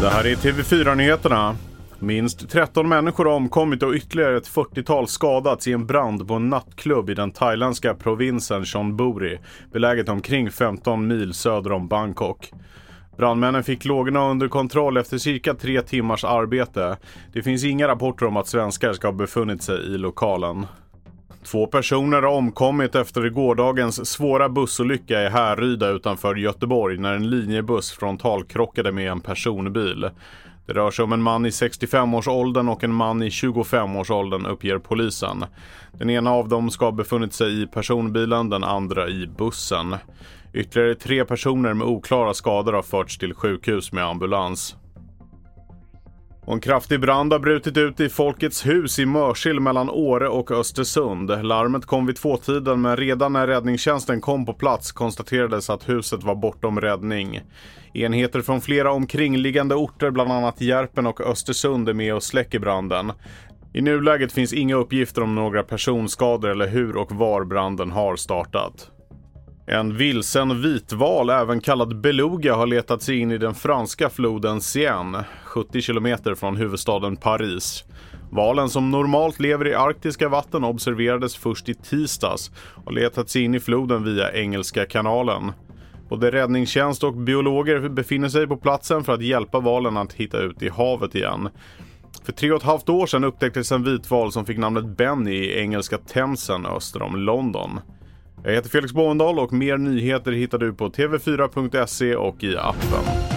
Det här är TV4-nyheterna. Minst 13 människor har omkommit och ytterligare ett 40-tal skadats i en brand på en nattklubb i den thailändska provinsen Chonburi, beläget omkring 15 mil söder om Bangkok. Brandmännen fick lågorna under kontroll efter cirka tre timmars arbete. Det finns inga rapporter om att svenskar ska ha befunnit sig i lokalen. Två personer har omkommit efter gårdagens svåra bussolycka i Härryda utanför Göteborg när en linjebuss frontalkrockade med en personbil. Det rör sig om en man i 65-årsåldern och en man i 25-årsåldern uppger polisen. Den ena av dem ska ha befunnit sig i personbilen, den andra i bussen. Ytterligare tre personer med oklara skador har förts till sjukhus med ambulans. Och en kraftig brand har brutit ut i Folkets hus i Mörsil mellan Åre och Östersund. Larmet kom vid tvåtiden men redan när räddningstjänsten kom på plats konstaterades att huset var bortom räddning. Enheter från flera omkringliggande orter, bland annat Järpen och Östersund, är med och släcker branden. I nuläget finns inga uppgifter om några personskador eller hur och var branden har startat. En vilsen vitval, även kallad beluga, har letat sig in i den franska floden Seine, 70 kilometer från huvudstaden Paris. Valen som normalt lever i arktiska vatten observerades först i tisdags och letat sig in i floden via Engelska kanalen. Både räddningstjänst och biologer befinner sig på platsen för att hjälpa valen att hitta ut i havet igen. För tre och ett halvt år sedan upptäcktes en vitval som fick namnet Benny i engelska Themsen öster om London. Jag heter Felix Bovendal och mer nyheter hittar du på tv4.se och i appen.